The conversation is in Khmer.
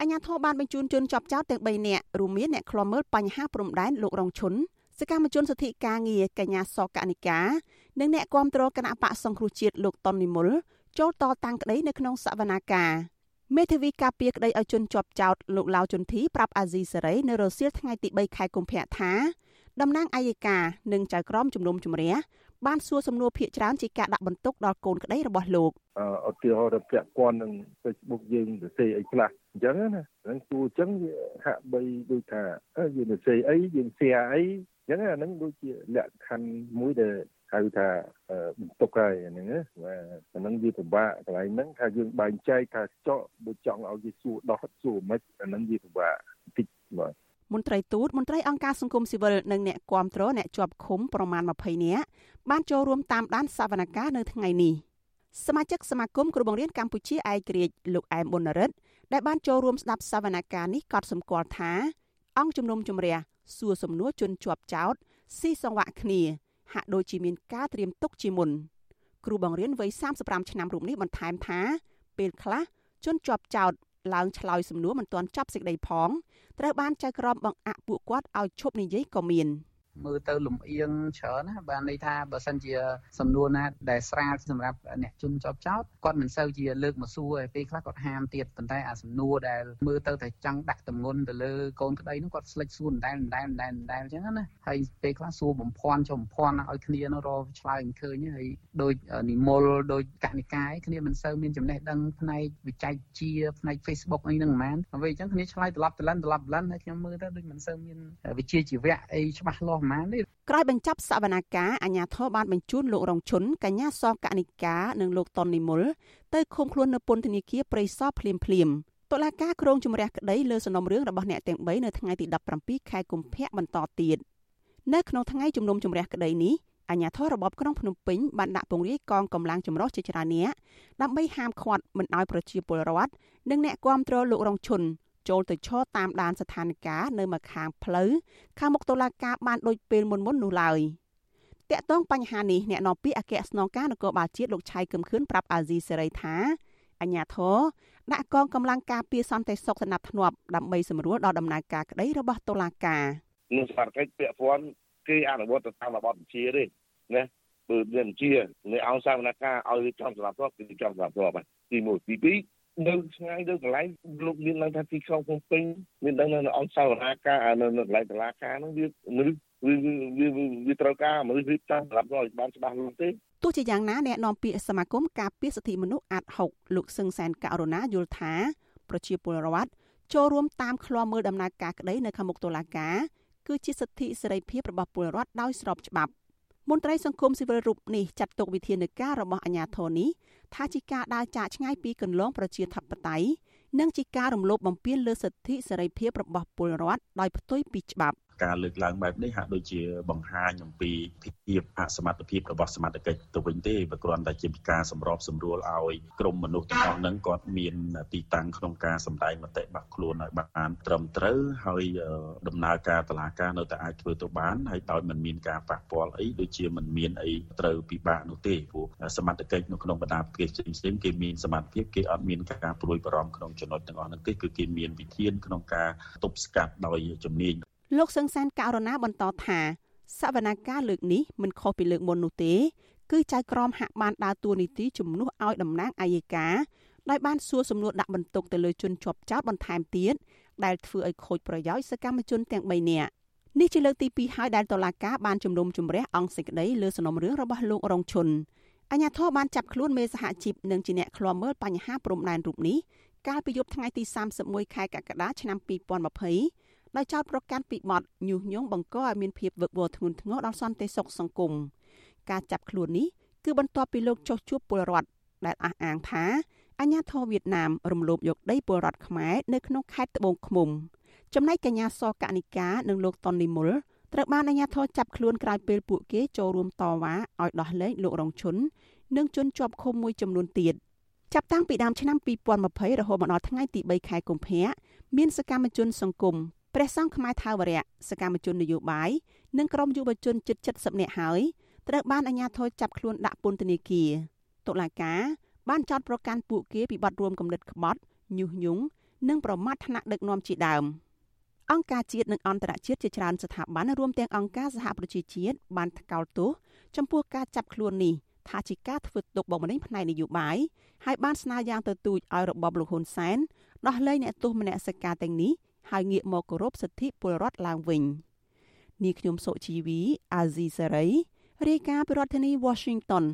អញ្ញាធិបបានបញ្ជូនជនជាប់ចោតទាំង3នាក់រួមមានអ្នកខ្លំមើលបញ្ហាព្រំដែនលោករងឈុនសកម្មជនសិទ្ធិការងារកញ្ញាសកនិកានិងអ្នកគាំទ្រគណៈបកសង្គ្រោះជាតិលោកតុននិមលចូលតតាំងក្តីនៅក្នុងសវនាការមេធាវីការពារក្តីឲ្យជនជាប់ចោតលោកឡាវជុនធីប្រាប់អាស៊ីសេរីនៅរសៀលថ្ងៃទី3ខែកុម្ភៈថាតំណាងអัยការនិងចៅក្រមជំនុំជម្រះ បានសួរសំណួរភាកច្រើនជាការដាក់បន្ទុកដល់កូនក្តីរបស់លោកឧទាហរណ៍ទៅពាក់ព័ន្ធនឹង Facebook យើងទៅសេអីខ្លះអញ្ចឹងណាហ្នឹងគួរអញ្ចឹងវាហាក់បីដូចថាយើងទៅសេអីយើង share អីអញ្ចឹងអាហ្នឹងដូចជាលក្ខខណ្ឌមួយដែលហៅថាបន្ទុកហើយហ្នឹងណាបាទអាហ្នឹងវាពិបាកកន្លែងហ្នឹងថាយើងបែងចែកថាចော့ដូចចង់ឲ្យគេសួរដោះសួរមិនអាហ្នឹងវាពិបាកបន្តិចបាទ មន្ត្រីទូតមន្ត្រីអង្គការសង្គមស៊ីវិលនិងអ្នកគាំទ្រអ្នកជាប់ឃុំប្រមាណ20នាក់បានចូលរួមតាមដានសវនកម្មនៅថ្ងៃនេះសមាជិកសមាគមគ្រូបង្រៀនកម្ពុជាឯករាជ្យលោកអែមប៊ុនរិទ្ធដែលបានចូលរួមស្ដាប់សវនកម្មនេះក៏សម្គាល់ថា អង្គជំនុំជម្រះសួរសំណួរជនជាប់ចោតស៊ីសង្វាក់គ្នាហាក់ដូចជាមានការត្រៀមទុកជាមុនគ្រូបង្រៀនវ័យ35ឆ្នាំរូបនេះបន្ថែមថាពេលខ្លះជនជាប់ចោត ឡើងឆ្លើយសំណួរមិនទាន់ចប់សេចក្តីផងត្រូវបានចៅក្រមបង្អាក់ពួកគាត់ឲ្យឈប់និយាយក៏មាន។ មើលទៅលំអៀងច្រើនណាបានន័យថាបើសិនជាសំណួរណាដែលស្រាលសម្រាប់អ្នកជន់ជាប់ចោតគាត់មិនសូវជាលើកមកសួរឯពេលខ្លះគាត់ហាមទៀតប៉ុន្តែអាសំណួរដែលមើលទៅតែចង់ដាក់តម្ងន់ទៅលើកូនក្តីនោះគាត់ស្លេចសួរដដែលដដែលដដែលដដែលអញ្ចឹងណាហើយពេលខ្លះសួរបំភ័ន្តចុះបំភ័ន្តឲ្យគ្នានោះរកឆ្លើយមិនឃើញហើយដូចនិមលដូចកនិកាយគ្នាមិនសូវមានចំណេះដឹងផ្នែកវិច័យជាផ្នែក Facebook អីហ្នឹងហ្មងអ្វីអញ្ចឹងគ្នាឆ្លើយត្រឡប់ត្រឡិនត្រឡប់ត្រឡិនហើយខ្ញុំមើលទៅដូចមិនសូវមានវិជ្ជាជីវៈអីច្បាស់លាស់ប៉ុន្មានទេក្រោយបញ្ចប់សវនាការអាជ្ញាធរបានបញ្ជូនលោករងឈុនកញ្ញាសកនិកានិងលោកតុននិមលទៅឃុំខ្លួននៅពន្ធនាគារព្រៃសរភ្លាមភ្លាមតុលាការក្រុងជំរះក្តីលើសំណុំរឿងរបស់អ្នកទាំង3នៅថ្ងៃទី17ខែកុម្ភៈបន្តទៀតនៅក្នុងថ្ងៃជំនុំជម្រះក្តីនេះអាជ្ញាធររបបក្រុងភ្នំពេញបានដាក់ពង្រាយកងកម្លាំងចម្រុះជាច្រើនអ្នកដើម្បីហាមឃាត់មិនឲ្យប្រជាពលរដ្ឋនិងអ្នកគាំទ្រលោករងឈុន ចូលទៅឈរតាមដានស្ថានភាពនៅម្ខាងផ្លូវខាងមុខតុលាការបានដូចពេលមុនមុននោះឡើយតកតងបញ្ហានេះអ្នកនាំពាក្យអគ្គស្នងការនគរបាលជាតិលោកឆៃកឹមខឿនប្រាប់អាស៊ីសេរីថាអញ្ញាធរដាក់កងកម្លាំងការពារសន្តិសុខស្នាប់ធ្នាប់ដើម្បីសម្រួលដល់ដំណើរការក្តីរបស់តុលាការនឹងសមត្ថកិច្ចពាក់ព័ន្ធគេអនុវត្តទៅតាមរបបបញ្ជាទេណាបើមានបញ្ជានៅអង្គសាវនកម្មឲ្យចំសម្រាប់ធ្នាប់គឺចំសម្រាប់ធ្នាប់ទី1ទី2 នៅឆ្ងាយនៅកន្លែងលោកមានឡើងថាទីក្រុងភ្នំពេញមានដឹងនៅអង្គសាវនាការនៅកន្លែងតឡាការនោះវាមនុស្សវាវាវាត្រូវការមនុស្សរៀបចំសម្រាប់ឲ្យបានច្បាស់លាស់ទេទោះជាយ៉ាងណាអ្នកនាំពាក្យសមាគមការពារសិទ្ធិមនុស្សអាត់6លោកសឹងសែនករណាយល់ថាប្រជាពលរដ្ឋចូលរួមតាមឃ្លាំមើលដំណើរការក្តីនៅខាងមុខតុលាការគឺជាសិទ្ធិសេរីភាពរបស់ពលរដ្ឋដោយស្របច្បាប់ មន្ត្រីសង្គមស៊ីវិលរូបនេះចាត់ទុកវិធានការរបស់អាជ្ញាធរនេះថាជាការដើរចាកឆ្ងាយពីគន្លងប្រជាធិបតេយ្យនិងជាការរំលោភបំពានលើសិទ្ធិសេរីភាពរបស់ពលរដ្ឋដោយផ្ទុយពីច្បាប់ ការលើកឡើងបែបនេះហាក់ដូចជាបង្ហាញអំពីភាពអសមត្ថភាពរបស់សមត្ថកិច្ចទៅវិញទេបើគ្រាន់តែជាការសម្របសម្រួលឲ្យក្រុមមនុស្សទាំងអស់ហ្នឹងគាត់មានទីតាំងក្នុងការសម្ដែងមតិរបស់ខ្លួនឲ្យបានត្រឹមត្រូវហើយដំណើរការតឡាការនៅតែអាចធ្វើទៅបានហើយដោយមិនមានការប៉ះពាល់អីដូចជាមិនមានអីត្រូវពិបាកនោះទេព្រោះសមត្ថកិច្ចនៅក្នុងបណ្ដាប្រទេសផ្សេងៗគេមានសមត្ថភាពគេអត់មានការព្រួយបារម្ភក្នុងចំណុចទាំងអស់ហ្នឹងទេគឺគេមានវិធានក្នុងការទប់ស្កាត់ដោយជំនាញ លោកសឹងសានករណាបន្តថាសវនាការលើកនេះមិនខុសពីលើកមុននោះទេ គឺចៅក្រមហាក់បានដើរតួនាទីជំនួសឲ្យតំណាងអัยការដោយបានសួរសំណួរដាក់បន្ទុកទៅលើជនជាប់ចោតបន្ថែមទៀតដែលធ្វើឲ្យខូចប្រយោជន៍សកម្មជនទាំង3នាក់នេះជាលើកទី2ហើយដែលតុលាការបានជំនុំជម្រះអង្គសេចក្តីលើសំណុំរឿងរបស់លោករងឈុនអញ្ញាធិបបានចាប់ខ្លួនមេសហជីពនិងជាអ្នកឃ្លាំមើលបញ្ហាព្រំដែនរូបនេះកាលពីយប់ថ្ងៃទី31ខែកក្កដាឆ្នាំ2020 ដោយចោទប្រកាន់ពីបទញុះញង់បង្កឲ្យមានភាពវឹកវរធ្ងន់ធ្ងរដល់សន្តិសុខសង្គមការចាប់ខ្លួននេះគឺបន្ទាប់ពីលោកចុះជួបពលរដ្ឋដែលអះអាងថាអាញាធរវៀតណាមរំលោភយកដីពលរដ្ឋខ្មែរនៅក្នុងខេត្តត្បូងឃ្មុំចំណែកកញ្ញាសកនិកានិងលោកតុននិមលត្រូវបានអាញាធរចាប់ខ្លួនក្រោយពេលពួកគេចូលរួមតវ៉ាឲ្យដោះលែងលោករងឈុននិងជនជាប់ឃុំមួយចំនួនទៀតចាប់តាំងពីដើមឆ្នាំ2020រហូតមកដល់ថ្ងៃទី3ខែកុម្ភៈមានសកម្មជនសង្គម ព្រះសង្ឃខ្មែរថាវរៈសកម្មជននយោបាយនិងក្រុមយុវជនជិត70នាក់ហើយត្រូវបានអាជ្ញាធរចាប់ខ្លួនដាក់ពន្ធនាគារតុលាការបានចោទប្រកាន់ពួកគេពីបទរួមគំនិតក្បត់ញុះញង់និងប្រមាថថ្នាក់ដឹកនាំជាដើមអង្គការជាតិនិងអន្តរជាតិជាច្រើនស្ថាប័នរួមទាំងអង្គការសហប្រជាជាតិបានថ្កោលទោសចំពោះការចាប់ខ្លួននេះថាជាការធ្វើទុកបុកម្នេញផ្នែកនយោបាយហើយបានស្នើយ៉ាងទទូចឲ្យរបបលោកហ៊ុនសែនដោះលែងអ្នកទោសមនសិការទាំងនេះ ហើយងាកមកគោរពសិទ្ធិពលរដ្ឋឡើងវិញនាងខ្ញុំសុជីវីអាស៊ីសេរីរាយការណ៍ពីរដ្ឋធានី Washington